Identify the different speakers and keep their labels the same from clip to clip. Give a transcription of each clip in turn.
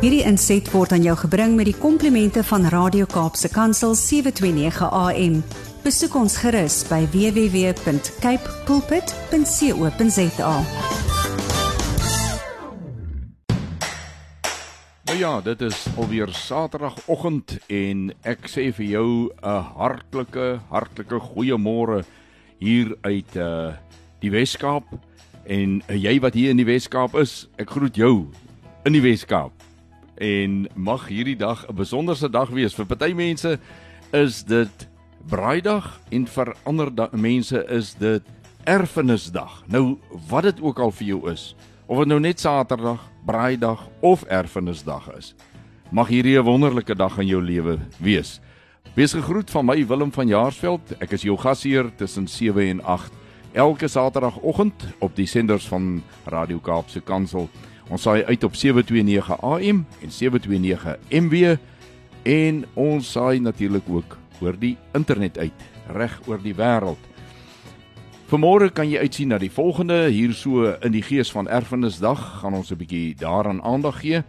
Speaker 1: Hierdie inset word aan jou gebring met die komplimente van Radio Kaapse Kansel 729 AM. Besoek ons gerus by www.cape pulpit.co.za.
Speaker 2: Nou ja, dit is alweer Saterdagoggend en ek sê vir jou 'n hartlike, hartlike goeiemôre hier uit uh die Weskaap en uh, jy wat hier in die Weskaap is, ek groet jou in die Weskaap en mag hierdie dag 'n besonderse dag wees. Vir party mense is dit braaidag en vir ander mense is dit erfenisdag. Nou wat dit ook al vir jou is, of dit nou net Saterdag, braaidag of erfenisdag is, mag hierdie 'n wonderlike dag in jou lewe wees. Wees gegroet van my Willem van Jaarsveld. Ek is jou gasheer tussen 7 en 8 elke Saterdagoggend op die senders van Radio Kaapse Kansel. Ons saai uit op 729 AM en 729 MW en ons saai natuurlik ook oor die internet uit reg oor die wêreld. Vanmôre kan jy uitsien na die volgende hier so in die gees van erfenisdag gaan ons 'n bietjie daaraan aandag gee.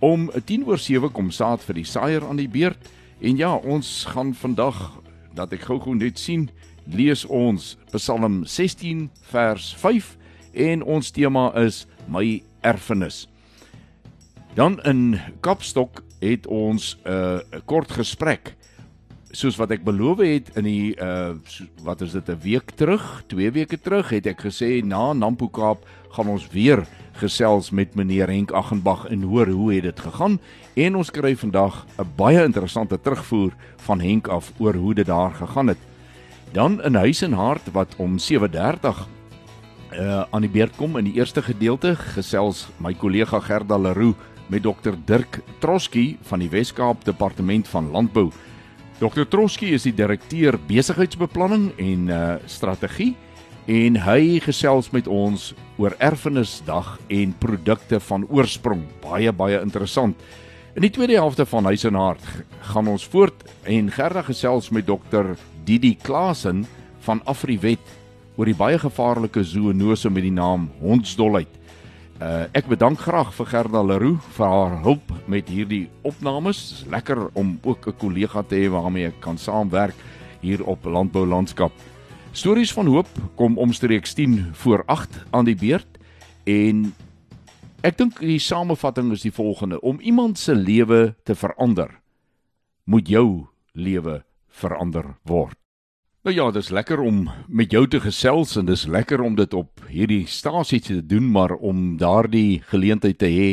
Speaker 2: Om 10 oor 7 kom saad vir die saaier aan die beurt en ja, ons gaan vandag dat ek gou-gou net sien, lees ons Psalm 16 vers 5 en ons tema is my erfenis. Dan in Kapstok het ons 'n uh, kort gesprek soos wat ek beloof het in die uh wat is dit 'n week terug, 2 weke terug het ek gesê na Nampo Kaap gaan ons weer gesels met meneer Henk Aggenbach en hoor hoe het dit gegaan en ons kry vandag 'n baie interessante terugvoer van Henk af oor hoe dit daar gegaan het. Dan in Huis en Hart wat om 7:30 uh aan die beurt kom in die eerste gedeelte gesels my kollega Gerda Leroux met Dr Dirk Troski van die Wes-Kaap Departement van Landbou. Dr Troski is die direkteur besigheidsbeplanning en uh strategie en hy gesels met ons oor erfenisdag en produkte van oorsprong. Baie baie interessant. In die tweede helfte van Huis en Hart gaan ons voort en Gerda gesels met Dr Didi Klasen van Afriwet oor die baie gevaarlike zoonose met die naam hondsdolheid. Uh ek bedank graag vir Gerda Leroux vir haar hulp met hierdie opnames. Dit is lekker om ook 'n kollega te hê waarmee ek kan saamwerk hier op Landbou Landskap. Stories van hoop kom omstreeks 10 voor 8 aan die beurt en ek dink die samevatting is die volgende: om iemand se lewe te verander, moet jou lewe verander word. Nou ja, dis lekker om met jou te gesels en dis lekker om dit op hierdie stasie te doen, maar om daardie geleentheid te hê,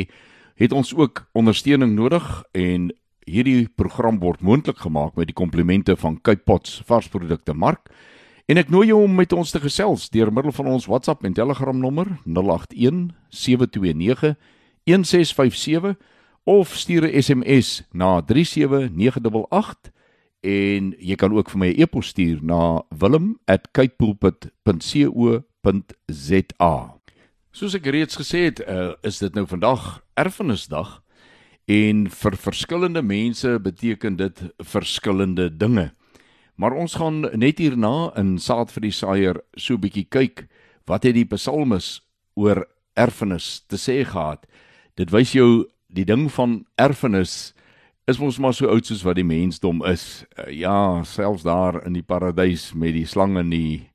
Speaker 2: het ons ook ondersteuning nodig en hierdie program word moontlik gemaak met die komplimente van Cape Pots varsprodukte mark. En ek nooi jou om met ons te gesels deur middel van ons WhatsApp en Telegram nommer 081 729 1657 of stuur 'n SMS na 37988 en jy kan ook vir my 'n e e-pos stuur na wilm@kuipoolpit.co.za. Soos ek reeds gesê het, uh, is dit nou vandag erfenisdag en vir verskillende mense beteken dit verskillende dinge. Maar ons gaan net hierna in Saad vir die Saaier so bietjie kyk wat het die psalmis oor erfenis te sê gehad. Dit wys jou die ding van erfenis is ons maar so oud soos wat die mensdom is. Uh, ja, selfs daar in die paradys met die slang en die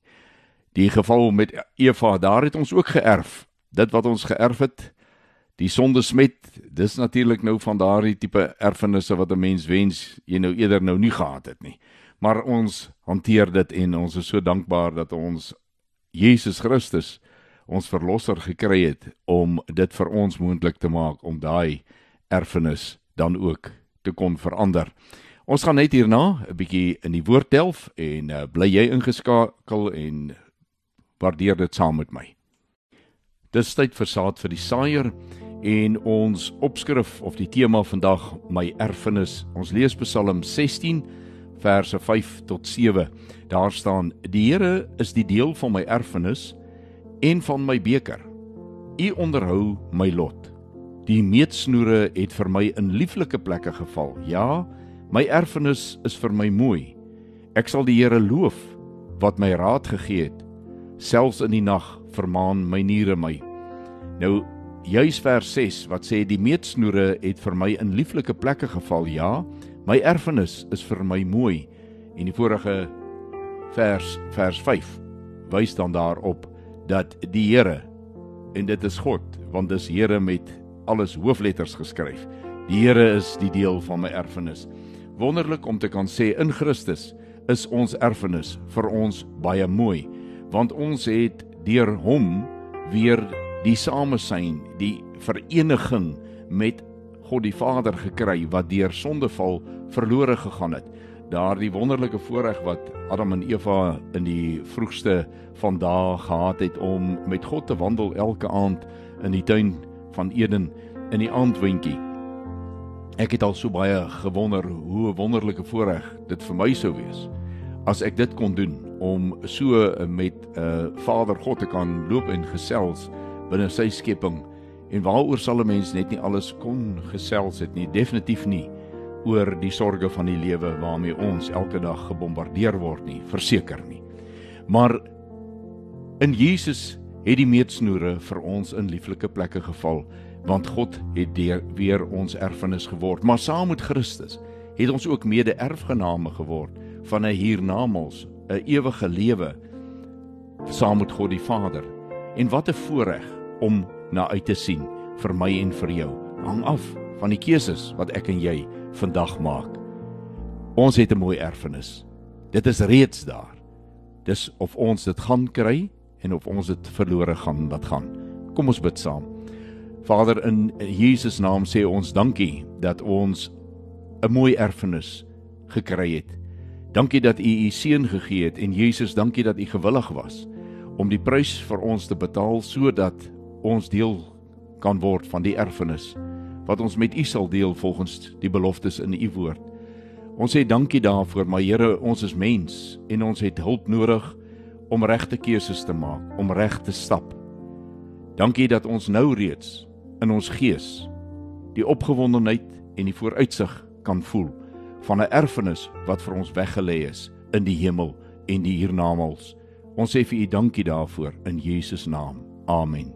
Speaker 2: die geval met Eva, daar het ons ook geërf. Dit wat ons geërf het, die sonde smet, dis natuurlik nou van daardie tipe erfenisse wat 'n mens wens jy nou eerder nou nie gehad het nie. Maar ons hanteer dit en ons is so dankbaar dat ons Jesus Christus ons verlosser gekry het om dit vir ons moontlik te maak om daai erfenis dan ook te kon verander. Ons gaan net hierna 'n bietjie in die woord delf en uh, bly jy ingeskakel en waardeer dit saam met my. Dis tyd vir saad vir die saaier en ons opskrif of die tema vandag my erfenis. Ons lees Psalm 16 verse 5 tot 7. Daar staan: Die Here is die deel van my erfenis en van my beker. U onderhou my lot. Die meetsnoere het vir my in lieflike plekke geval. Ja, my erfenis is vir my mooi. Ek sal die Here loof wat my raad gegee het. Selfs in die nag vermaan my niere my. Nou juis vers 6 wat sê die meetsnoere het vir my in lieflike plekke geval. Ja, my erfenis is vir my mooi. En die vorige vers vers 5 wys dan daarop dat die Here en dit is God, want dis Here met alles hoofletters geskryf. Die Here is die deel van my erfenis. Wonderlik om te kan sê in Christus is ons erfenis vir ons baie mooi, want ons het deur hom weer die samesyn, die vereniging met God die Vader gekry wat deur sondeval verlore gegaan het. Daardie wonderlike voorreg wat Adam en Eva in die vroegste van dae gehad het om met God te wandel elke aand in die tuin van Eden in die aandwindjie. Ek het al so baie gewonder hoe 'n wonderlike voorreg dit vir my sou wees as ek dit kon doen om so met 'n uh, Vader God te kan loop en gesels binne sy skepping en waaroor sal 'n mens net nie alles kon gesels het nie definitief nie oor die sorges van die lewe waarmee ons elke dag gebombardeer word nie verseker nie maar in Jesus het die meetsnoere vir ons in lieflike plekke geval want God het deur weer ons erfenis geword maar saam met Christus het ons ook mede erfgename geword van 'n hiernamaals 'n ewige lewe saam met God die Vader en wat 'n voorreg om na uit te sien vir my en vir jou. Hang af van die keuses wat ek en jy vandag maak. Ons het 'n mooi erfenis. Dit is reeds daar. Dis of ons dit gaan kry en of ons dit verlore gaan laat gaan. Kom ons bid saam. Vader in Jesus naam sê ons dankie dat ons 'n mooi erfenis gekry het. Dankie dat U U seun gegee het en Jesus, dankie dat U gewillig was om die prys vir ons te betaal sodat ons deel kan word van die erfenis wat ons met U sal deel volgens die beloftes in U woord. Ons sê dankie daarvoor, maar Here, ons is mens en ons het hulp nodig om regte keuses te maak, om reg te stap. Dankie dat ons nou reeds in ons gees die opgewondenheid en die vooruitsig kan voel van 'n erfenis wat vir ons weggelê is in die hemel en die hiernamaals. Ons sê vir U dankie daarvoor in Jesus naam. Amen.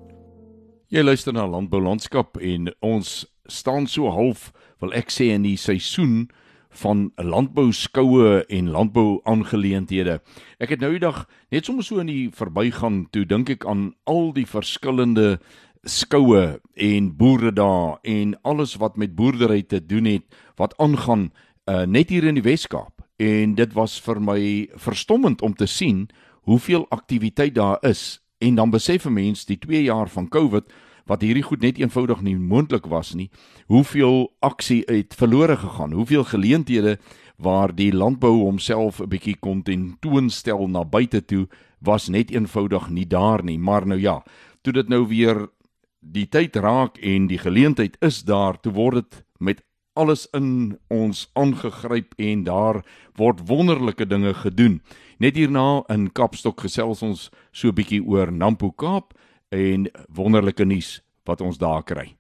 Speaker 2: Jy luister na Landbou Landskap en ons staan so half, wil ek sê in die seisoen van landbou skoue en landbou aangeleenthede. Ek het nou die dag net sommer so in die verbygaan toe dink ek aan al die verskillende skoue en boere daar en alles wat met boerdery te doen het wat aangaan uh, net hier in die Wes-Kaap. En dit was vir my verstommend om te sien hoeveel aktiwiteit daar is En dan besef 'n mens die 2 jaar van COVID wat hierdie goed net eenvoudig nie moontlik was nie, hoeveel aksie het verlore gegaan, hoeveel geleenthede waar die landbou homself 'n bietjie kon tentoonstel na buite toe was net eenvoudig nie daar nie. Maar nou ja, toe dit nou weer die tyd raak en die geleentheid is daar, toe word dit met alles in ons aangegryp en daar word wonderlike dinge gedoen. Net hierna in Kapstok gesels ons so 'n bietjie oor Nampo Kaap en wonderlike nuus wat ons daar kry.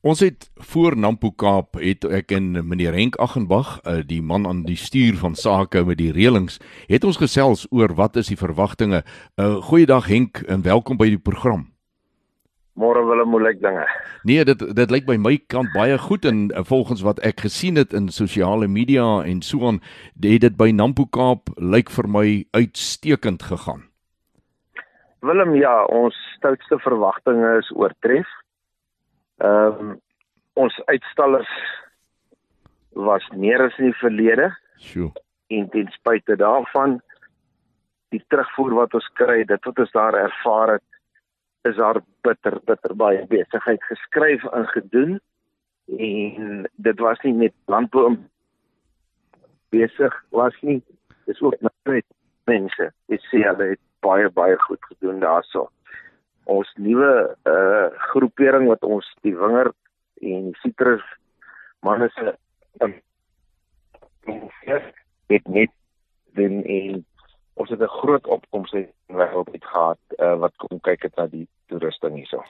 Speaker 2: Ons het voor Nampo Kaap het ek en meneer Henk Aggenbach, eh, die man aan die stuur van sake met die reëlings, het ons gesels oor wat is die verwagtinge. uh, Goeiedag Henk en welkom by die program.
Speaker 3: Môre wil 'n moeilik dinge.
Speaker 2: Nee, dit dit lyk by my kant baie goed en uh, volgens wat ek gesien het in sosiale media en so aan, het dit by Nampo Kaap lyk vir my uitstekend gegaan.
Speaker 3: Willem, ja, ons stoutste verwagtinge is oortref. Ehm um, ons uitstallers was meer as in die verlede.
Speaker 2: Sjoe.
Speaker 3: En ten spyte daarvan die terugvoer wat ons kry, dit wat ons daar ervaar het, is daar bitter bitter baie besigheid geskryf en gedoen en dit was nie net landbou besig was nie dis ook net mense ek sê hulle het baie baie goed gedoen daarso ons nuwe uh groepering wat ons die wingerd en sitrus manne se het net doen en ons het 'n groot opkomste wêreld uit gehad uh, wat kom kyk het na die toerusting hierso.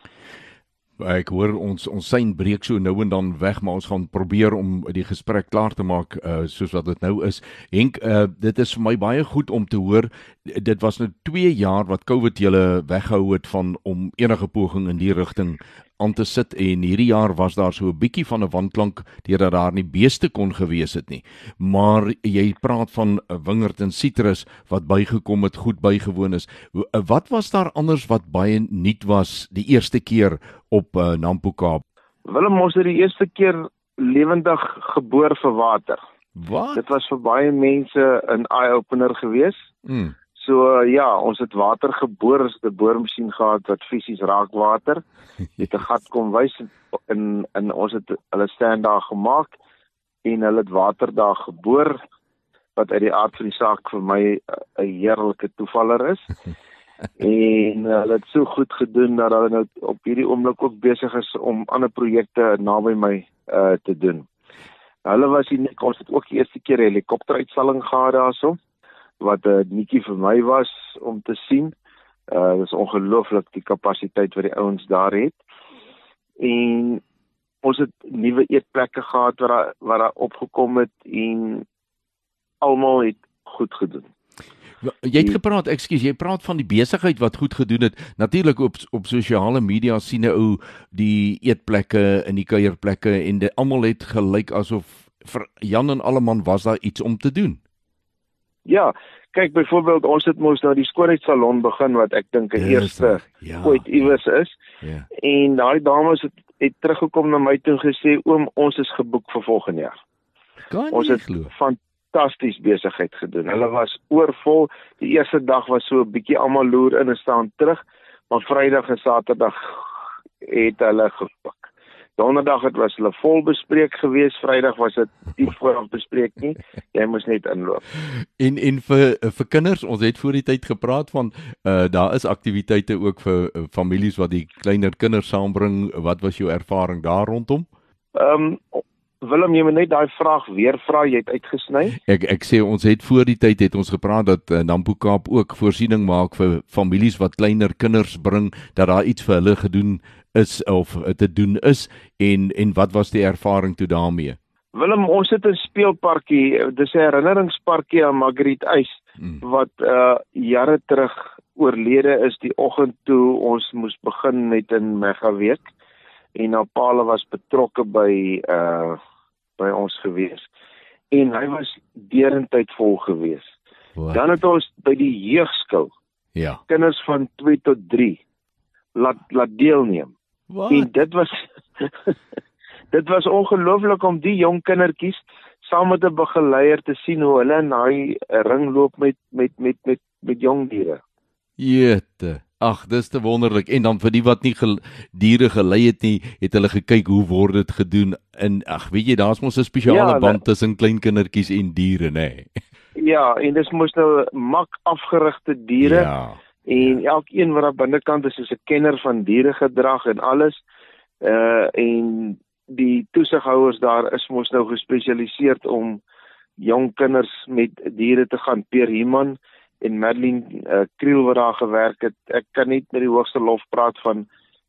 Speaker 2: Ek hoor ons ons sein breek so nou en dan weg, maar ons gaan probeer om die gesprek klaar te maak uh, soos wat dit nou is. Henk, uh, dit is vir my baie goed om te hoor. Dit was nou 2 jaar wat COVID julle weghou het van om enige poging in die rigting aan te sit en hierdie jaar was daar so 'n bietjie van 'n wanklank deurdat daar nie beeste kon gewees het nie. Maar jy praat van 'n wingerd en sitrus wat bygekom het, goed bygewoon is. Wat was daar anders wat baie nuut was die eerste keer op uh, Nampo Kaap?
Speaker 3: Willem ons het die eerste keer lewendig geboor vir water.
Speaker 2: Wat?
Speaker 3: Dit was vir baie mense 'n eye opener geweest.
Speaker 2: Mm.
Speaker 3: So ja, ons het water geboor, ons het 'n boormasjien gehad wat fisies raak water. Het 'n gat kom wys in in ons het hulle stand daar gemaak en hulle het water daar geboor wat uit die aard van die saak vir my 'n heerlike toevaller is. en hulle het so goed gedoen dat hulle nou op hierdie oomblik ook besig is om ander projekte naby my uh te doen. Hulle was hier net ons het ook die eerste keer 'n helikopteruitstalling gehad daarso wat 'n netjie vir my was om te sien. Uh dis ongelooflik die kapasiteit wat die ouens daar het. En ons het nuwe eetplekke gehad wat daar wat daar opgekom het en almal het goed gedoen.
Speaker 2: Jy het gepraat, ekskuus, jy praat van die besigheid wat goed gedoen het. Natuurlik op op sosiale media sien 'n ou die eetplekke en die kuierplekke en dit almal het gelyk asof vir Jan en Alleman was daar iets om te doen.
Speaker 3: Ja, kyk byvoorbeeld ons het mos nou die skoonheidssalon begin wat ek dink 'n eerste ja, ooit iewers is. Ja. En daai dames het het teruggekom na my toe gesê oom ons is geboek vir volgende jaar.
Speaker 2: Kan
Speaker 3: ons het fantasties besigheid gedoen. Hulle was oorvol. Die eerste dag was so 'n bietjie almal loer in en staan terug, maar Vrydag en Saterdag het hulle gepik. Donderdag het was hulle vol bespreek gewees, Vrydag was dit nie vooraf bespreek nie. Jy moes net inloop.
Speaker 2: En en vir vir kinders, ons het voor die tyd gepraat van uh daar is aktiwiteite ook vir uh, families wat die kleiner kinders saambring. Wat was jou ervaring daar rondom?
Speaker 3: Ehm um, Willem, jy moet net daai vraag weer vra, jy het uitgesny.
Speaker 2: Ek ek sê ons het voor die tyd het ons gepraat dat uh, Nampo Kaap ook voorsiening maak vir families wat kleiner kinders bring dat daar iets vir hulle gedoen is of te doen is en en wat was die ervaring toe daarmee?
Speaker 3: Willem, ons het 'n speelparkie, dis 'n herinneringsparkie aan Margriet Eis hmm. wat uh jare terug oorlede is die oggend toe ons moes begin met 'n mega week en paal was betrokke by uh by ons gewees. En hy was derentyd vol gewees. Wow. Dan het ons by die jeugskool.
Speaker 2: Ja.
Speaker 3: Kinders van 2 tot 3 laat laat deelneem.
Speaker 2: Wat?
Speaker 3: En dit was dit was ongelooflik om die jong kindertjies saam met 'n begeleier te sien hoe hulle in daai ring loop met met met met met jong diere.
Speaker 2: Jete. Ag, dis te wonderlik. En dan vir die wat nie gel diere gelei het nie, het hulle gekyk hoe word dit gedoen in ag, weet jy, daar's mos 'n spesiale ja, band tussen klein kindertjies en diere, nê. Nee.
Speaker 3: Ja, en dis mos nou mak afgerigte diere. Ja en ja. elkeen wat daar binnekant is is 'n kenner van dieregedrag en alles uh en die toesighouers daar is mos nou gespesialiseer om jong kinders met diere te gaan Peer Human en Madeline uh, Kriel wat daar gewerk het ek kan net met die hoogste lof praat van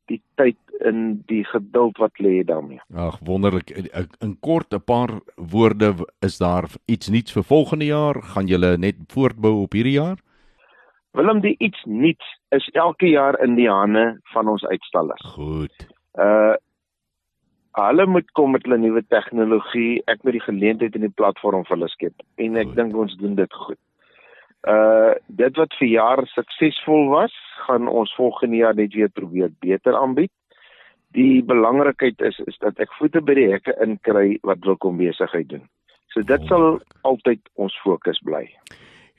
Speaker 3: die tyd in die geduld wat lê daarmee.
Speaker 2: Ag wonderlik in kort 'n paar woorde is daar iets nuuts vir volgende jaar gaan julle net voortbou op hierdie jaar?
Speaker 3: Willem die iets nuuts is elke jaar in die hande van ons uitstallers.
Speaker 2: Goed.
Speaker 3: Uh hulle moet kom met hulle nuwe tegnologie, ek moet die geleentheid in die platform vir hulle skep en ek dink ons doen dit goed. Uh dit wat vir jaar suksesvol was, gaan ons volgende jaar net weer probeer beter aanbied. Die belangrikheid is is dat ek voete by die hekke inkry wat wil kom besigheid doen. So dit sal altyd ons fokus bly.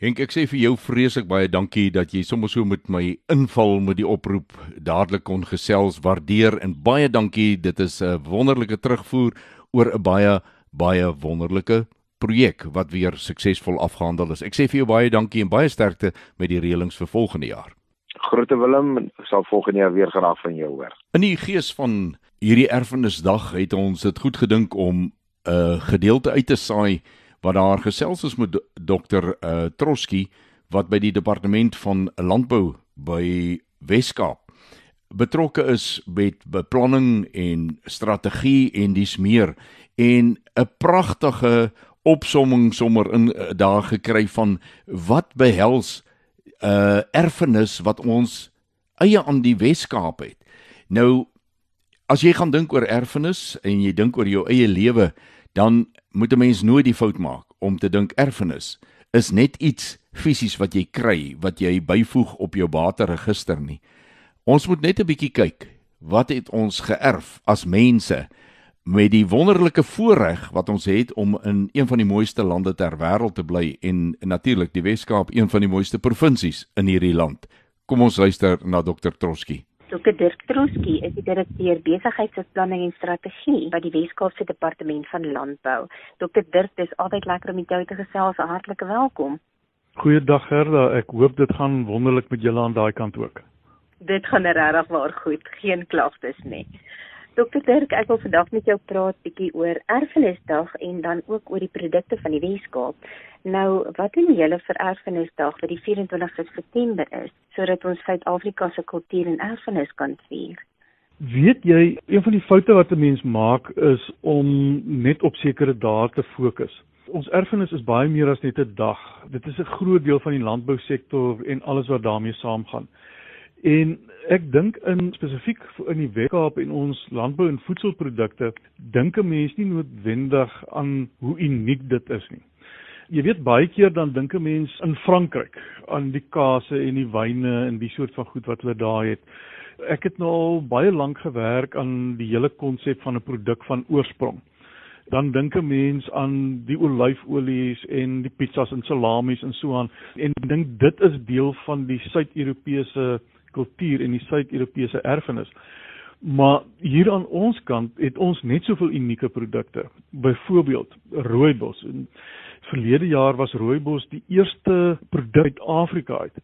Speaker 2: Henk, ek sê vir jou vreeslik baie dankie dat jy sommer so met my inval met die oproep dadelik kon gesels. Waardeer en baie dankie. Dit is 'n wonderlike terugvoer oor 'n baie baie wonderlike projek wat weer suksesvol afgehandel is. Ek sê vir jou baie dankie en baie sterkte met die reëlings vir volgende jaar.
Speaker 3: Groete Willem, ek sal volgende jaar weer graag van jou hoor.
Speaker 2: In die gees van hierdie erfenisdag het ons dit goed gedink om 'n uh, gedeelte uit te saai wat daar gesels is met dokter uh, Troski wat by die departement van landbou by Weskaap betrokke is met beplanning en strategie en dis meer en 'n pragtige opsomming sommer in uh, daar gekry van wat behels 'n uh, erfenis wat ons eie aan die Weskaap het. Nou as jy gaan dink oor erfenis en jy dink oor jou eie lewe, dan moet 'n mens nooit die fout maak om te dink erfenis is net iets fisies wat jy kry, wat jy byvoeg op jou bateregister nie. Ons moet net 'n bietjie kyk, wat het ons geërf as mense? met die wonderlike voorreg wat ons het om in een van die mooiste lande ter wêreld te bly en natuurlik die Wes-Kaap een van die mooiste provinsies in hierdie land. Kom ons luister na Dr. Troski.
Speaker 4: Dr. Dirk Troski is die direkteur besigheidsbeplanning en strategie by die Wes-Kaapse Departement van Landbou. Dr. Dirk, dis altyd lekker om met jou te gesels. Hartlike welkom.
Speaker 5: Goeiedag Gerda, ek hoop dit gaan wonderlik met julle aan daai kant ook.
Speaker 4: Dit gaan regtig waar goed, geen klagtes nie. Dokter Dirk, ek wil vandag met jou praat bietjie oor Erfenisdag en dan ook oor die produkte van die Weskaap. Nou, wat doen julle vir Erfenisdag wat die 24ste September is, sodat ons Suid-Afrika se kultuur en erfenis kan vier?
Speaker 5: Weet jy, een van die foute wat 'n mens maak is om net op sekere dae te fokus. Ons erfenis is baie meer as net 'n dag. Dit is 'n groot deel van die landbousektor en alles wat daarmee saamgaan. En ek dink in spesifiek in die Weskaap en ons landbou en voedselprodukte dink 'n mens nie noodwendig aan hoe uniek dit is nie. Jy weet baie keer dan dink 'n mens in Frankryk aan die kase en die wyne en die soort van goed wat hulle daar het. Ek het nou al baie lank gewerk aan die hele konsep van 'n produk van oorsprong. Dan dink 'n mens aan die olyfolies en die pizzas en salamies en so aan en dink dit is deel van die Suid-Europese kultuur en die Suid-Europese erfenis. Maar hier aan ons kant het ons net soveel unieke produkte. Byvoorbeeld rooibos. In verlede jaar was rooibos die eerste produk uit Afrika uit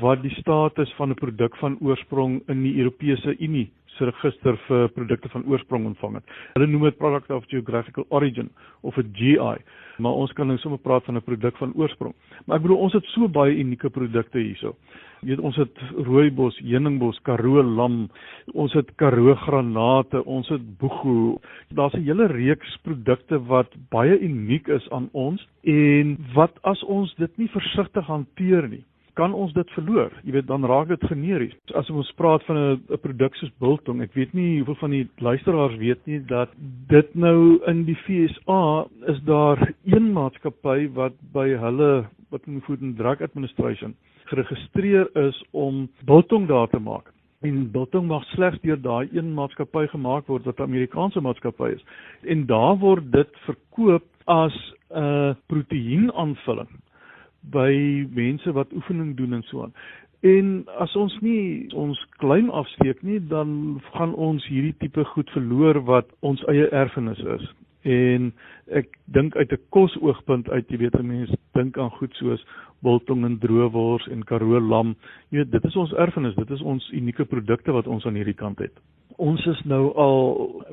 Speaker 5: wat die status van 'n produk van oorsprong in die Europese Unie se register vir produkte van oorsprong ontvang het. Hulle noem dit product of geographical origin of 'n GI, maar ons kan nou sommer praat van 'n produk van oorsprong. Maar ek bedoel ons het so baie unieke produkte hierso. Jy weet ons het rooibos, heuningbos, karoo lam, ons het karoo granate, ons het boegu. Daar's 'n hele reeks produkte wat baie uniek is aan ons en wat as ons dit nie versigtig hanteer nie, kan ons dit verloor. Jy weet dan raak dit generies. As ons praat van 'n 'n produk soos biltong, ek weet nie hoeveel van die luisteraars weet nie dat dit nou in die FSA is daar een maatskappy wat by hulle wat in Food and Drug Administration geregistreer is om biltong daar te maak. En biltong mag slegs deur daai een maatskappy gemaak word wat 'n Amerikaanse maatskappy is. En daar word dit verkoop as 'n proteïenaanvulling by mense wat oefening doen en so aan. En as ons nie ons klein afsteek nie, dan gaan ons hierdie tipe goed verloor wat ons eie erfenis is. En ek dink uit 'n kosoogpunt uit, jy weet, mense dink aan goed soos biltong en droewors en karoo lam. Jy weet, dit is ons erfenis, dit is ons unieke produkte wat ons aan hierdie kant het ons is nou al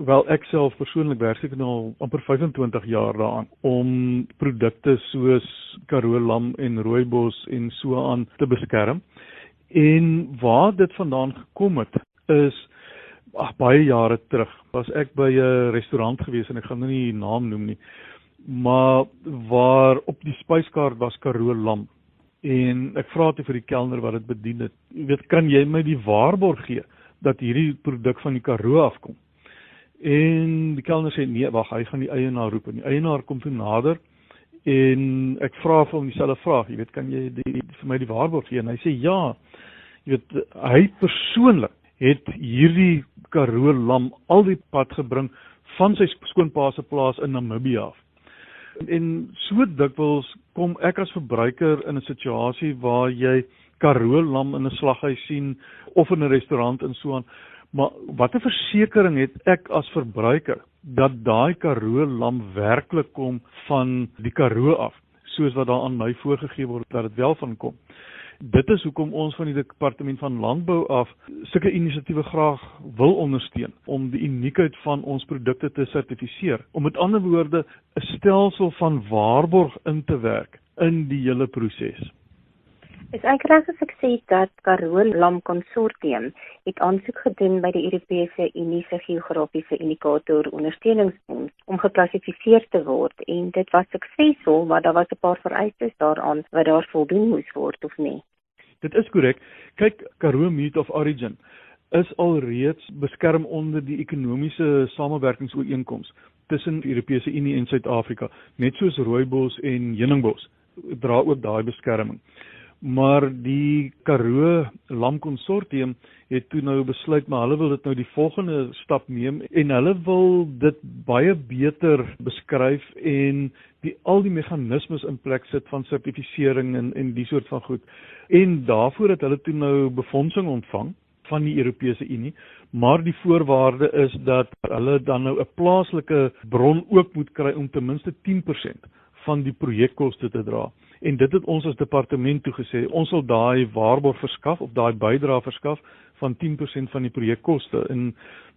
Speaker 5: wel ek self persoonlik werk ek nou al amper 25 jaar daaraan om produkte soos Karoo lam en rooibos en so aan te beskerm. En waar dit vandaan gekom het is ag baie jare terug was ek by 'n restaurant gewees en ek gaan nou nie die naam noem nie maar waar op die spyskaart was Karoo lam en ek vra toe vir die kelner wat dit bedien het jy weet kan jy my die waarborg gee dat hierdie produk van die Karoo afkom. En die kelner sê nee, wag, hy gaan die eienaar roep en die eienaar kom toe nader en ek vra vir hom dieselfde vraag, jy weet, kan jy die vir my die waarborg gee? En hy sê ja. Jy weet, hy persoonlik het hierdie Karoo lam al die pad gebring van sy skoonpa se plaas in Namibië af. En so dikwels kom ek as verbruiker in 'n situasie waar jy Karoo lam in 'n slaghuis sien of in 'n restaurant en so aan. Maar watter versekering het ek as verbruiker dat daai Karoo lam werklik kom van die Karoo af, soos wat daar aan my voorgegee word dat dit wel van kom? Dit is hoekom ons van die departement van landbou af sulke inisiatiewe graag wil ondersteun om die uniekheid van ons produkte te sertifiseer. Om met ander woorde 'n stelsel van waarborg in te werk in die hele proses.
Speaker 4: Is ek reg as ek sê dat Karoo Lam Konsortium het aansoek gedoen by die Europese Unie se geografiese indikator ondersteuningsfonds om geklassifiseer te word en dit was suksesvol, maar daar was 'n paar vereistes daaraan wat daar voldoen moes word of nie.
Speaker 5: Dit is korrek. Kyk, Karoo Meat of Origin is alreeds beskerm onder die ekonomiese samewerkingsooreenkoms tussen die Europese Unie en Suid-Afrika, net soos rooibos en heuningbos dra ook daai beskerming. Maar die Karoo Lam Konsortium het toe nou besluit maar hulle wil dit nou die volgende stap neem en hulle wil dit baie beter beskryf en die al die meganismes in plek sit van sertifisering en en die soort van goed. En daarvoor het hulle toe nou befondsing ontvang van die Europese Unie, maar die voorwaarde is dat hulle dan nou 'n plaaslike bron ook moet kry om ten minste 10% van die projekkoste te dra. En dit het ons as departement toegesê, ons sal daai waarborg verskaf of daai bydrae verskaf van 10% van die projekkoste. En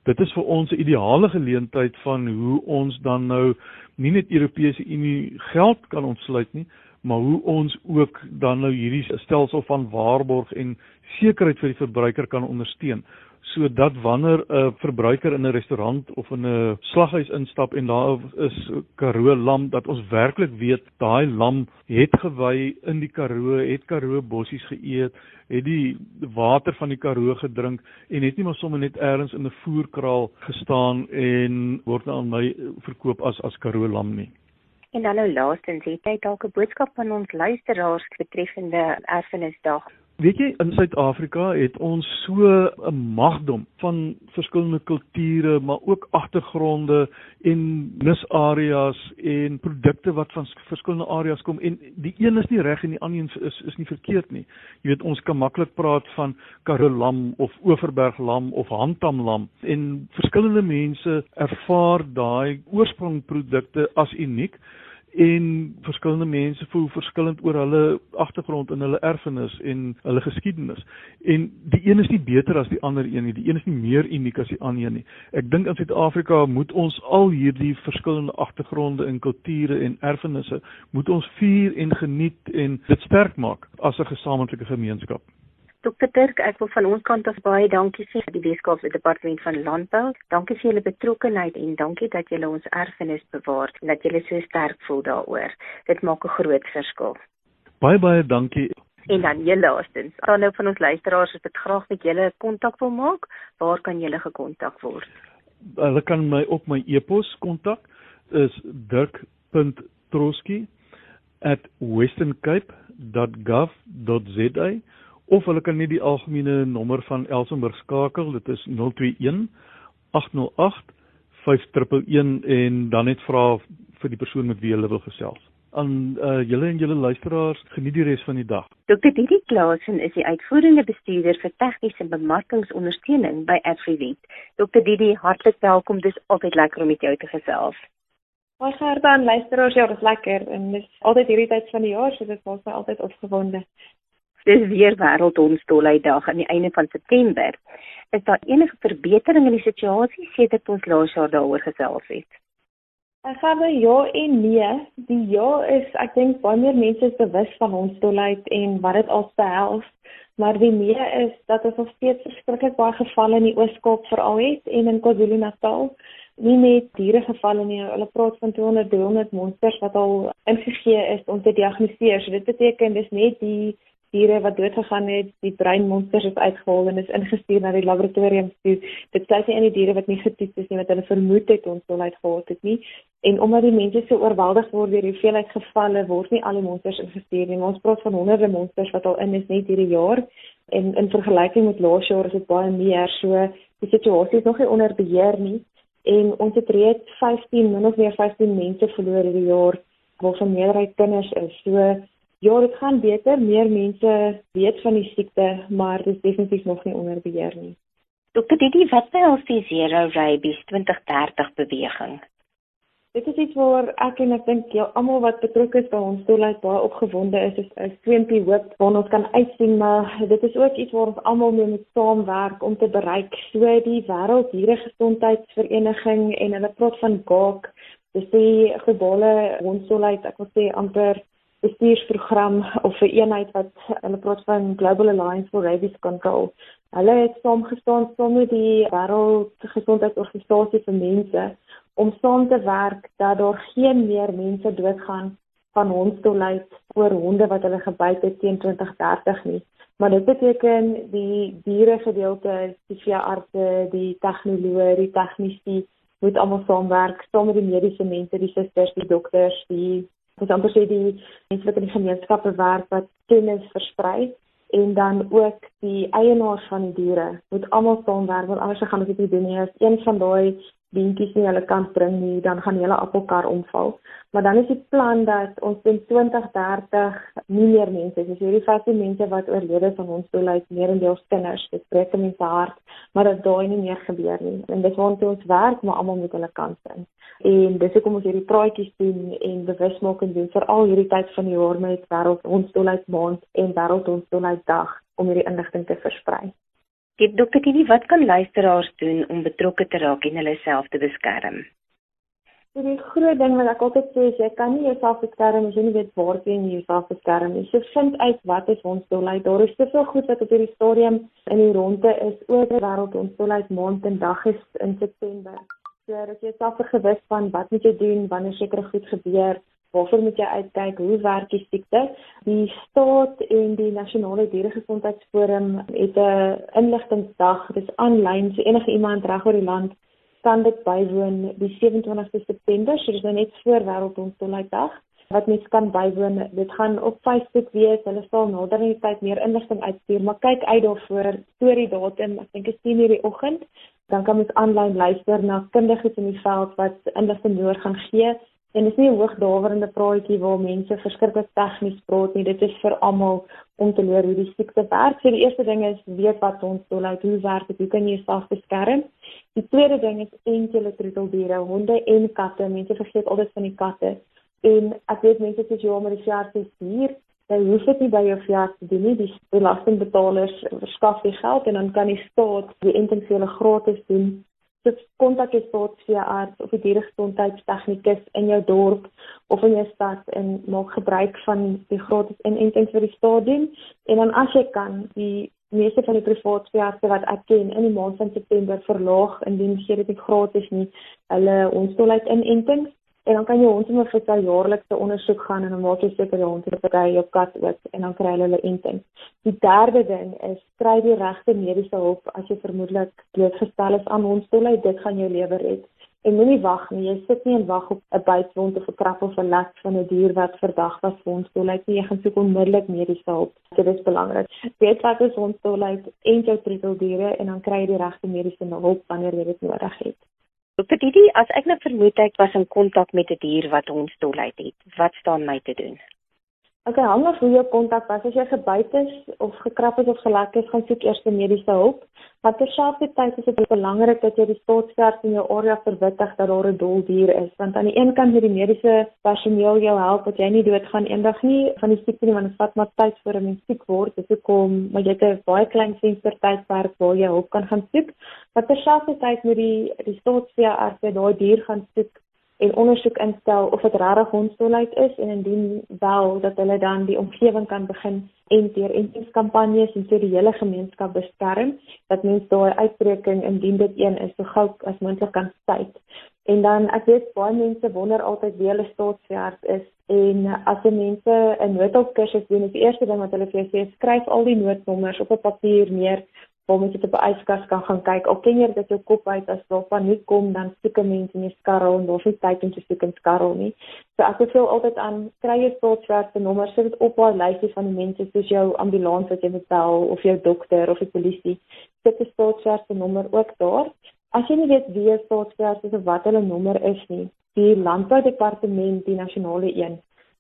Speaker 5: dit is vir ons 'n ideale geleentheid van hoe ons dan nou nie net Europese Unie geld kan ontsluit nie, maar hoe ons ook dan nou hierdie stelsel van waarborg en sekerheid vir die verbruiker kan ondersteun sodat wanneer 'n verbruiker in 'n restaurant of in 'n slaghuis instap en daar is Karoo lam dat ons werklik weet daai lam het gewy in die Karoo, het Karoo bossies geëet, het die water van die Karoo gedrink en het nie maar sommer net eers in 'n voerkraal gestaan en word nou aan my verkoop as as Karoo lam nie.
Speaker 4: En dan nou laastens, het jy dalk 'n boodskap aan ons luisteraars betreffende Erfenisdag?
Speaker 5: Weet jy in Suid-Afrika het ons so 'n magdom van verskillende kulture, maar ook agtergronde en nisareas en produkte wat van verskillende areas kom. En die een is nie reg en die ander is is nie verkeerd nie. Jy weet ons kan maklik praat van Karoo lam of Oeverberg lam of Handtam lam en verskillende mense ervaar daai oorspringprodukte as uniek en verskillende mense voel verskillend oor hulle agtergrond en hulle erfenis en hulle geskiedenis. En die een is nie beter as die ander een nie. Die een is nie meer uniek as die ander een nie. Ek dink in Suid-Afrika moet ons al hierdie verskillende agtergronde en kulture en erfenisse moet ons vier en geniet en dit sterk maak as 'n gesamentlike gemeenskap.
Speaker 4: Dr Dirk, ek wil van ons kant af baie dankie sê vir die Weskaapse Departement van Landbou. Dankie vir julle betrokkeheid en dankie dat julle ons erfenis bewaar en dat julle so sterk voel daaroor. Dit maak 'n groot verskil.
Speaker 5: Baie baie dankie.
Speaker 4: En dan heel laastens, dan nou van ons luisteraars as dit graag met julle kontak wil maak, waar kan julle gekontak word?
Speaker 5: Hulle kan my op my e-pos kontak is dirk.troski@westerncape.gov.za of hulle kan net die algemene nommer van Elsenburg skakel dit is 021 808 5111 en dan net vra vir die persoon met wie hulle wil gesels aan uh, julle en julle luisteraars geniet die res van die dag.
Speaker 4: Dr. Didi Klaasen is die uitvoerende bestuurder vir tegniese bemarkingsondersteuning by Afriwet. Dr. Didi, hartlik welkom. Dis altyd lekker om met jou te gesels.
Speaker 6: Baie hartlik aan luisteraars. Ja, dis lekker en dis altyd hierdie tyd van die jaar, so dit maak my altyd opgewonde.
Speaker 4: Dis weer wêreldhondstolheidsdag aan die einde van September. Is daar enige verbetering in die situasie sedert ons laas jaar daaroor gesels het?
Speaker 6: Ek gaan nou ja en nee. Die ja is ek dink baie meer mense is bewus van hondstolheid en wat dit als behels, maar die nee is dat ons nog steeds verskriklik baie gevalle in die Oos-Kaap veral het en in KwaZulu-Natal nie net diere gevalle nie. Hulle praat van 200 300 monsters wat al ingegee is om te diagnoseer. So dit beteken dis net die diere wat dood gegaan het, die breinmonsters is uitgehaal en is ingestuur na die laboratorium toe. Dit sluit nie in die diere wat nie getoets is nie wat hulle vermoed het ons sou uitgehaal het nie. En omdat die mense so oorweldig word deur die hoeveelheid gevalle, word nie al die monsters ingestuur nie. Ons praat van honderde monsters wat al in is net hierdie jaar en in vergelyking met laas jaar is dit baie meer. So die situasie is nog nie onder beheer nie en ons het reeds 15 min of meer 15 mense verloor hierdie jaar waarvan meerderheid kinders is. So Ja, dit gaan beter. Meer mense weet van die siekte, maar dit is definitief nog nie onder beheer nie.
Speaker 4: Dokter Didi, wat behels die Zero Rabies 2030 beweging?
Speaker 6: Dit is iets waar ek en ek dink ja, almal wat betrokke is by ons doelwit baie opgewonde is, is 'n streampie hoop waarna ons kan uitsien, maar dit is ook iets waar ons almal mee moet saamwerk om te bereik. So die Wêreld Dieregesondheidsvereniging en hulle praat van GAAK, dis die globale hondsdolheid, ek wil sê amper bestuursprogram of 'n eenheid wat hulle praat van Global Alliance for Rabies Control. Hulle het saamgestaan saam met die Wêreldgesondheidsorganisasie vir mense om saam te werk dat daar geen meer mense doodgaan van hondstolheid oor honde wat hulle gebyt het teen 2030 nie. Maar dit beteken die diere gedeelte, die veeartse, die tegnoloë, die tegnisi moet almal saamwerk, saam met die mediese mense, die susters, die dokters, die wat amper sê die mense wat in die gemeenskappe werk wat kennis versprei en dan ook die eienaars van die diere moet almal saamwerk want anders gaan dit nie doen nie. As een van daai beentjies nie hulle kan bring nie, dan gaan hele appelkar omval. Maar dan is die plan dat ons in 2030 nie meer mense, dis hierdie vaste mense wat oorlede van ons doel uit meerendeels kinders, dit breek mense hart, maar dat daai nie meer gebeur nie. En dis waar ons werk, maar almal moet hulle kans sien. En dis hoekom ons hierdie praatjies doen en bewusmaking doen vir al hierdie tyd van die jaar met wêreld ons doel uit maand en wêreld ons doel uit dag om hierdie inligting te versprei.
Speaker 4: Dit dokter Kini, wat kan luisteraars doen om betrokke te raak en hulle self te beskerm?
Speaker 6: So die groot ding wat ek altyd sê is jy kan nie jouself beskerm as jy nie weet waar jy jouself beskerm nie. So vind uit wat is ons doelheid. Daar is soveel goed wat op hierdie stadium in die ronde is oor die wêreld ons doelheid maand en dag is in September. So dat jy self gewis van wat moet jy doen wanneer sekere goed gebeur Waarvoor moet jy uitkyk? Hoe werk die siekte? Die staat en die nasionale dieregesondheidsforum het 'n inligtingsdag. Dit is aanlyn, so enige iemand reg oor die land kan dit bywoon die 27ste September, so dis nou net voor Wêreldhondstolheiddag. Wat mens kan bywoon, dit gaan op Facebook wees. Hulle sal nader in die tyd meer inligting uitstuur, maar kyk uit daarvoor. Storie datum, ek dink is 10:00 die oggend. Dan kan mens aanlyn luister na kundiges in die veld wat inligting oor gaan gee En dit is nie 'n hoogdawerende praatjie waar mense verskriklik tegnies praat nie. Dit is vir almal om te leer hoe die siekte werk. So die eerste ding is weet wat ons uit hoe werk dit, hoe kan jy jouself beskerm? Die tweede ding is enkele troeteldiere, honde en katte. Mense vergeet altyd van die katte. En ek weet mense sê jy moet die veearts hier Jy hoef dit nie by jou veearts te doen nie. Die belastingbetalers verskaf die geld en dan kan die staat die intensiele gratis doen dit kontak jy tot via arts of 'n dieregesondheidstegnikus in jou dorp of in jou stad en maak gebruik van die gratis inentings vir die stadium en dan as jy kan die meeste van die private veeartse wat ek ken in die maand van September verlaag indien gee dit gratis nie. Hulle ons tolheid inentings en dan kan jy hond sommer vir sy jaarlikse ondersoek gaan en dan maak jy seker hond het by jou kat ook en dan kry hulle hulle enting. Die derde ding is kry die regte mediese hulp as jy vermoedelik blootgestel is aan hondstolle, dit gaan jou lewe red. En moenie wag nie, jy sit nie en wag op 'n bytwond of 'n krap of 'n lek van 'n dier wat verdag was vir hondstolle nie. Jy gaan soek onmiddellik mediese hulp. Dit is belangrik. Weet wat is hondstolle en jou troeteldiere en dan kry jy die regte mediese hulp wanneer jy dit nodig het.
Speaker 4: Dokter Didi, as ek nou vermoed ek was in kontak met 'n die dier wat hondsdolheid het, wat staan my te doen?
Speaker 6: Okay, hang af hoe jou kontak was. As jy gebyt is of gekrap is of gelek is, gaan soek eers mediese hulp. Maar terselfdertyd is dit belangrik dat jy die staatsverf in jou area verwittig dat daar 'n dol dier is, want aan die een kant moet die mediese personeel jou help dat jy nie doodgaan eendag nie van die siekte nie, want dit vat maar tyd voor 'n mens siek word. Dis hoekom maar jy het 'n baie klein venstertydperk waar jy hulp kan gaan soek. Maar terselfdertyd moet die die staatsverf daai dier gaan soek en ondersoek instel of dit regtig hondsdolheid is en indien wel dat hulle dan die omgewing kan begin en deur entingskampanjes en so die hele gemeenskap beskerm dat mens daai uitbreking indien dit een is so gou as moontlik kan tyd. En dan ek weet baie mense wonder altyd wie hulle staatswerk is en as jy mense 'n noodhulpkursus doen, is die eerste ding wat hulle vir jou sê, skryf al die noodnommers op 'n papier neer waar mens op 'n yskas kan gaan kyk. Al ken jy dit jou kop uit as daar van nie kom dan soek mense in die skarrel en daar is tyd om te soek in skarrel nie. So ek beveel altyd aan kry jy staatswerk se nommer, sit dit op haar lysie van mense soos jou ambulans wat jy moet bel of jou dokter of die polisie. Sit die staatswerk se nommer ook daar. As jy nie weet wie staatswerk is of wat hulle nommer is nie, die landboudepartement, die nasionale een,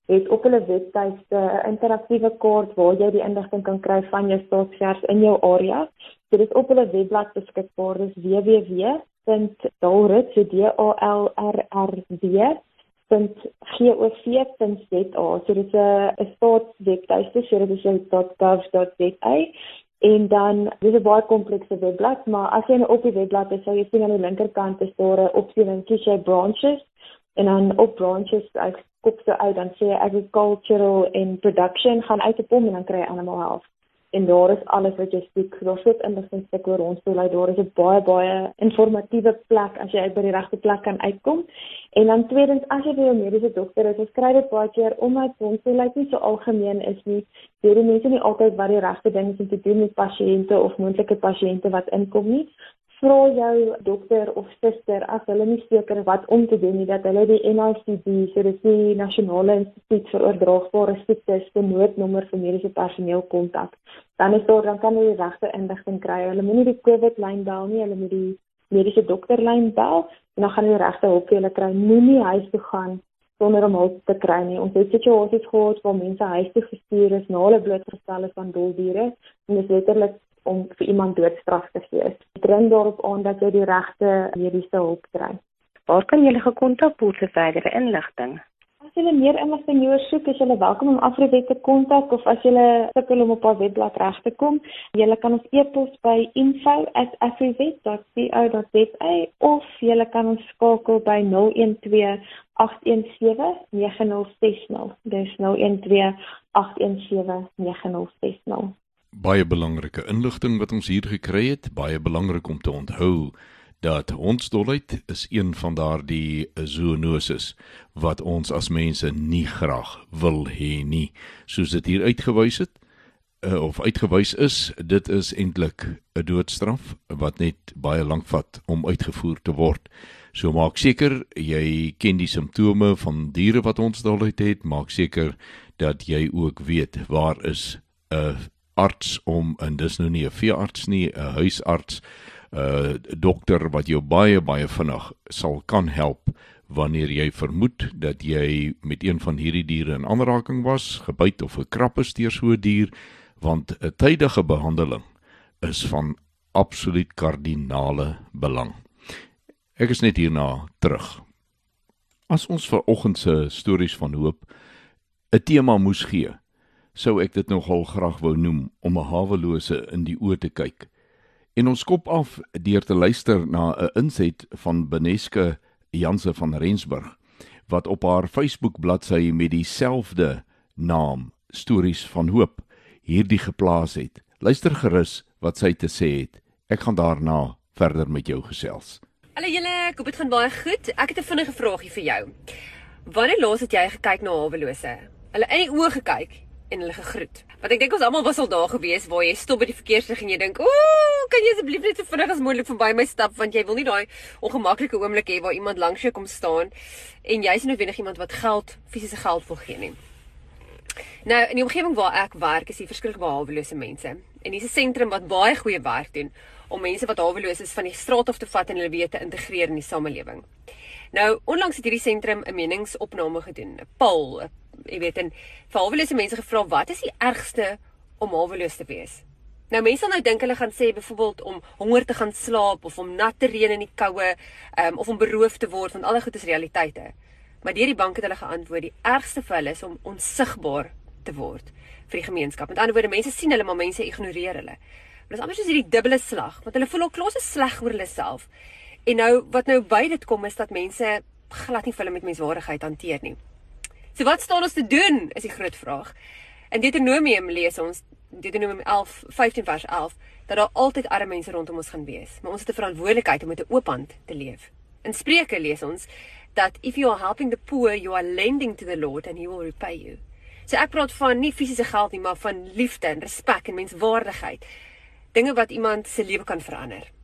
Speaker 6: het op hulle webtuiste 'n interaktiewe kaart waar jy die inligting kan kry van jou staatsvers in jou area. So dit is op hulle webblad beskikbaar. Dis www.dalrit.gov.za. So dit is 'n staatswebtuiste, so dit is .gov.za. En dan dis 'n baie komplekse webblad, maar as jy nou op die webblad is, sal jy sien aan die linkerkant is daar 'n opsie wat kies jy branches en dan op branches ek kop so uit dan sê agricultural en production gaan uit op hom en dan kry jy animal health. en daar is alles wat jy soek. Daar's net inligtingstuk oor ons toe, like daar is 'n baie baie informatiewe plek as jy uit by die regte plek kan uitkom. En dan tweedens, as jy by 'n mediese dokter is, ons kry dit baie keer omdat ons toe like nie so algemeen is nie. Weet die mense nie altyd wat die regte ding is om te doen met pasiënte of moontlike pasiënte wat inkom nie vra jou dokter of suster as hulle nie seker wat om te doen nie dat hulle die NICD, so dis die Nasionale Instituut vir Oordraagbare Siektes, se noodnommer vir mediese personeel kontak. Dan is daar dan kan hulle die regte inligting kry. Hulle moenie die COVID lyn bel nie, hulle moet die mediese dokter lyn bel en dan gaan hulle regte hulp hulle kry. Moenie huis toe gaan sonder om hulp te kry nie. Ons het situasies gehad waar mense huis toe gestuur is na hulle blootgestel is aan doldiere en dit letterlik om vir iemand doodstraf te gee. Dring daarop aan dat jy die regte mediese hulp kry.
Speaker 4: Waar kan jy hulle kontak vir verdere inligting?
Speaker 6: As jy meer inligting hieroor soek, is jy welkom om Afriwet te kontak of as jy sukkel om op haar webblad reg te kom, jy kan ons e-pos by info@afriwet.co.za of jy kan ons skakel by 012 817 9060. Dis 012 817 9060
Speaker 2: baie belangrike inligting wat ons hier gekry het, baie belangrik om te onthou dat hondsdolheid is een van daardie zoonoses wat ons as mense nie graag wil hê nie, soos dit hier uitgewys het uh, of uitgewys is, dit is eintlik 'n doodstraf wat net baie lank vat om uitgevoer te word. So maak seker jy ken die simptome van diere wat hondsdolheid het, maak seker dat jy ook weet waar is 'n arts om en dis nou nie 'n veearts nie, 'n huisarts, 'n uh, dokter wat jou baie baie vinnig sal kan help wanneer jy vermoed dat jy met een van hierdie diere in aanraking was, gebyt of gekrap is deur so 'n dier, want 'n tydige behandeling is van absoluut kardinale belang. Ek is net hierna terug. As ons ver oggend se stories van hoop 'n tema moes gee, sou ek dit nogal graag wou noem om 'n hawelose in die oë te kyk. En ons kop af deur te luister na 'n inset van Beneske Janse van Rensburg wat op haar Facebook bladsy met dieselfde naam Stories van Hoop hierdie geplaas het. Luister gerus wat sy te sê het. Ek gaan daarna verder met jou gesels.
Speaker 7: Hallo julle, ek hoop dit gaan baie goed. Ek het 'n vinnige vraagie vir jou. Wanneer laas het jy gekyk na hawelose? Hulle in die oë gekyk en hulle gegroet. Want ek dink ons almal was al daar gewees waar jy stop by die verkeerslig en jy dink, "Ooh, kan jy asseblief net so vinnig as moontlik verby my stap want jy wil nie daai ongemaklike oomblik hê waar iemand langs jou kom staan en jy's nie noodwendig iemand wat geld, fisiese geld wil gee nie." Nou, in die omgewing waar ek werk, is hier verskriklik baie hawelose mense. En hier's 'n sentrum wat baie goeie werk doen om mense wat haweloos is van die straat af te vat en hulle weer te integreer in die samelewing. Nou, onlangs het hierdie sentrum 'n meningsopname gedoen, 'n poll, jy weet, en vir hawelose mense gevra wat is die ergste om haweloos te wees? Nou mense sal nou dink hulle gaan sê byvoorbeeld om honger te gaan slaap of om nat te reën in die koue, um, of om beroof te word want alle goed is realiteite. Maar deur die bank het hulle geantwoord die ergste vir hulle is om onsigbaar te word vir die gemeenskap. Met ander woorde, mense sien hulle maar mense ignoreer hulle. Maar dis amper soos hierdie dubbele slag, want hulle voel al klaar se sleg oor hulle self. En nou wat nou by dit kom is dat mense glad nie hulle met menswaardigheid hanteer nie. So wat staan ons te doen is die groot vraag. In Deuteronomium lees ons Deuteronomium 11 15 vers 11 dat daar altyd arme mense rondom ons gaan wees, maar ons het 'n verantwoordelikheid om met 'n oop hand te leef. In Spreuke lees ons dat if you are helping the poor, you are lending to the Lord and he will repay you. So ek praat van nie fisiese geld nie, maar van liefde en respek en menswaardigheid. Dinge wat iemand se lewe kan verander.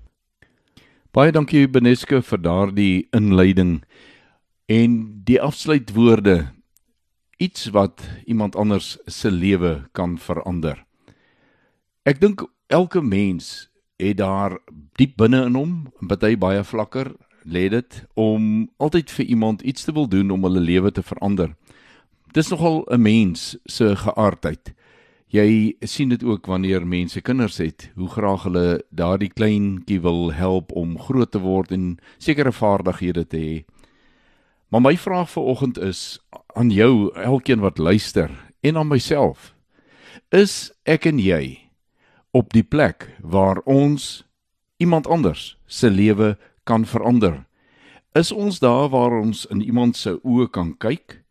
Speaker 2: Baie dankie Beneske vir daardie inleiding en die afsluitwoorde iets wat iemand anders se lewe kan verander. Ek dink elke mens het daar diep binne in hom, baie baie vlakker lê dit om altyd vir iemand iets te wil doen om hulle lewe te verander. Dis nogal 'n mens se geaardheid. Jy sien dit ook wanneer mense kinders het, hoe graag hulle daardie kleintjie wil help om groot te word en sekere vaardighede te hê. Maar my vraag vir oggend is aan jou, elkeen wat luister en aan myself. Is ek en jy op die plek waar ons iemand anders se lewe kan verander? Is ons daar waar ons in iemand se oë kan kyk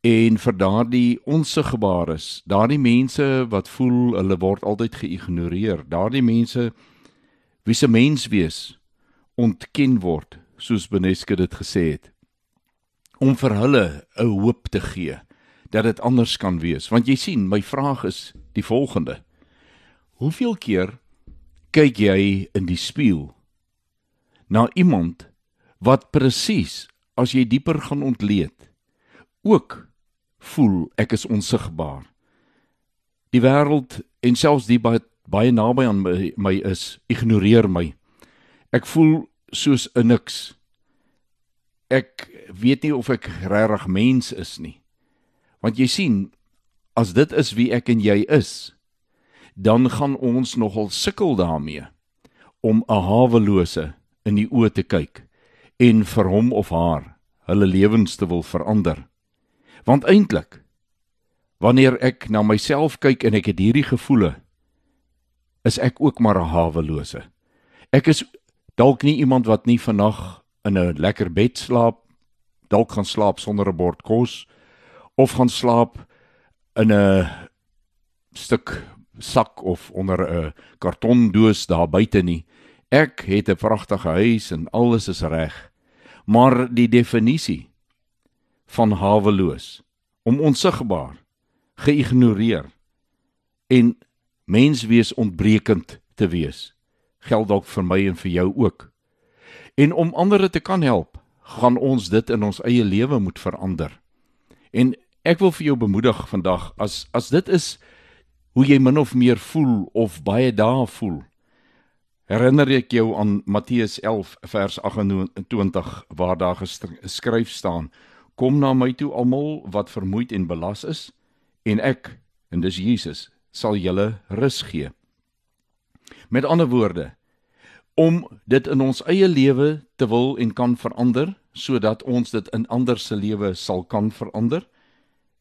Speaker 2: En vir daardie onsigbares, daardie mense wat voel hulle word altyd geïgnoreer, daardie mense wie se mens wees ontken word, soos Beneske dit gesê het. Om vir hulle 'n hoop te gee dat dit anders kan wees. Want jy sien, my vraag is die volgende. Hoeveel keer kyk jy in die spieël na iemand wat presies as jy dieper gaan ontleed ook voel ek is onsigbaar. Die wêreld en selfs die wat baie naby aan my, my is, ignoreer my. Ek voel soos 'n niks. Ek weet nie of ek regtig mens is nie. Want jy sien, as dit is wie ek en jy is, dan gaan ons nogal sukkel daarmee om 'n hawelose in die oë te kyk en vir hom of haar hulle lewens te wil verander. Want eintlik wanneer ek na myself kyk en ek het hierdie gevoele, is ek ook maar 'n hawelose. Ek is dalk nie iemand wat nie vannag in 'n lekker bed slaap, dalk gaan slaap sonder 'n bord kos of gaan slaap in 'n stuk sak of onder 'n kartondoos daar buite nie. Ek het 'n pragtige huis en alles is reg. Maar die definisie van haweloos, om onsigbaar, geïgnoreer en menswees ontbrekend te wees, geld dalk vir my en vir jou ook. En om ander te kan help, gaan ons dit in ons eie lewe moet verander. En ek wil vir jou bemoedig vandag as as dit is hoe jy min of meer voel of baie dae voel. Herinner ek jou aan Matteus 11 vers 28 waar daar geskryf staan: Kom na my toe almal wat vermoeid en belas is en ek en dis Jesus sal julle rus gee. Met ander woorde, om dit in ons eie lewe te wil en kan verander sodat ons dit in ander se lewe sal kan verander,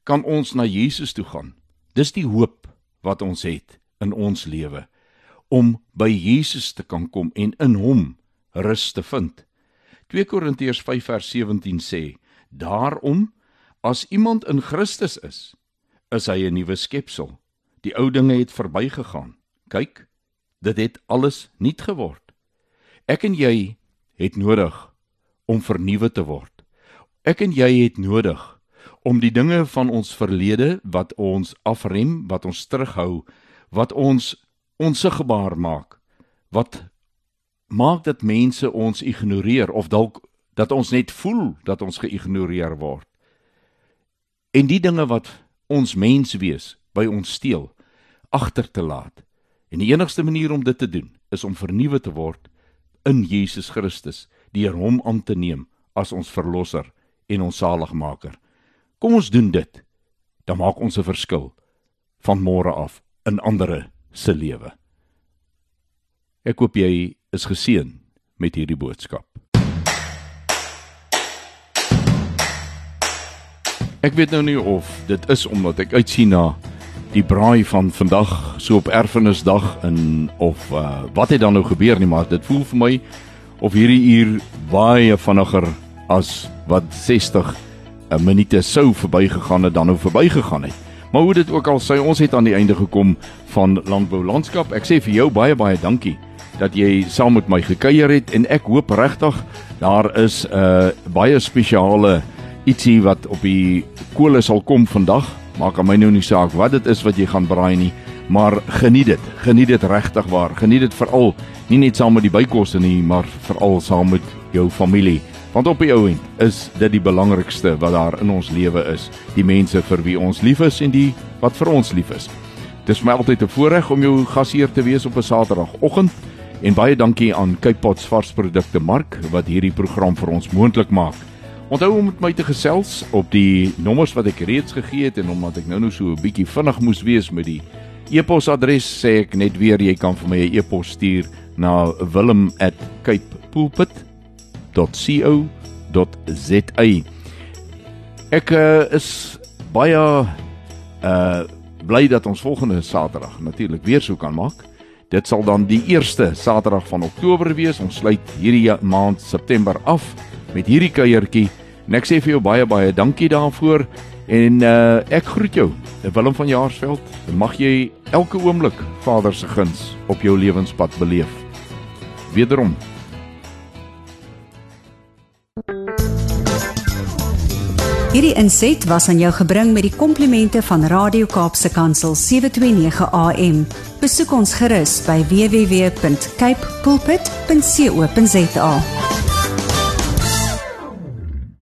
Speaker 2: kan ons na Jesus toe gaan. Dis die hoop wat ons het in ons lewe om by Jesus te kan kom en in hom rus te vind. 2 Korintiërs 5 vers 17 sê: Daarom as iemand in Christus is, is hy 'n nuwe skepsel. Die ou dinge het verbygegaan. Kyk, dit het alles nuut geword. Ek en jy het nodig om vernuwe te word. Ek en jy het nodig om die dinge van ons verlede wat ons afrem, wat ons terughou, wat ons onsigbaar maak, wat maak dat mense ons ignoreer of dalk dat ons net voel dat ons geïgnoreer word. En die dinge wat ons mens wees by ons steel agter te laat. En die enigste manier om dit te doen is om vernuwe te word in Jesus Christus, deur hom aan te neem as ons verlosser en ons saligmaker. Kom ons doen dit. Dan maak ons 'n verskil van môre af in ander se lewe. Ek hoop jy is geseën met hierdie boodskap. Ek weet nou nie of dit is omdat ek uitsien na die braai van vandag so op erfenisdag in of uh, wat het dan nou gebeur nie maar dit voel vir my of hierdie uur baie vinniger as wat 60 'n uh, minute sou verbygegaan het dan nou verbygegaan het. Maar hoe dit ook al sê ons het aan die einde gekom van landbou landskap. Ek sê vir jou baie baie dankie dat jy saam met my gekuier het en ek hoop regtig daar is 'n uh, baie spesiale ietsie wat op die kole sal kom vandag. Maak aan my nou nie saak wat dit is wat jy gaan braai nie, maar geniet dit. Geniet dit regtig waar. Geniet dit veral nie net saam met die bykosse nie, maar veral saam met jou familie. Want op die ou end is dit die belangrikste wat daar in ons lewe is, die mense vir wie ons lief is en die wat vir ons lief is. Dit is my altyd 'n voorreg om jou gasheer te wees op 'n Saterdagoggend en baie dankie aan Cape Pots varsprodukte Mark wat hierdie program vir ons moontlik maak. Onthou om met my te gesels op die nommers wat ek reeds gegee het en omdat ek nou nou so 'n bietjie vinnig moes wees met die e-posadres sê ek net weer jy kan vir my 'n e-pos stuur na wilm@capepulpit.co.za. Ek uh, is baie uh bly dat ons volgende Saterdag natuurlik weer so kan maak. Dit sal dan die eerste Saterdag van Oktober wees. Ons sluit hierdie maand September af met hierdie kuiertjie. En ek sê vir jou baie baie dankie daarvoor En uh ek groet jou, Willem van Jaarsveld. Mag jy elke oomblik Vader se guns op jou lewenspad beleef. Wederom
Speaker 1: Hierdie inset was aan jou gebring met die komplimente van Radio Kaapse Kansel 729 AM. Besoek ons gerus by www.cape pulpit.co.za.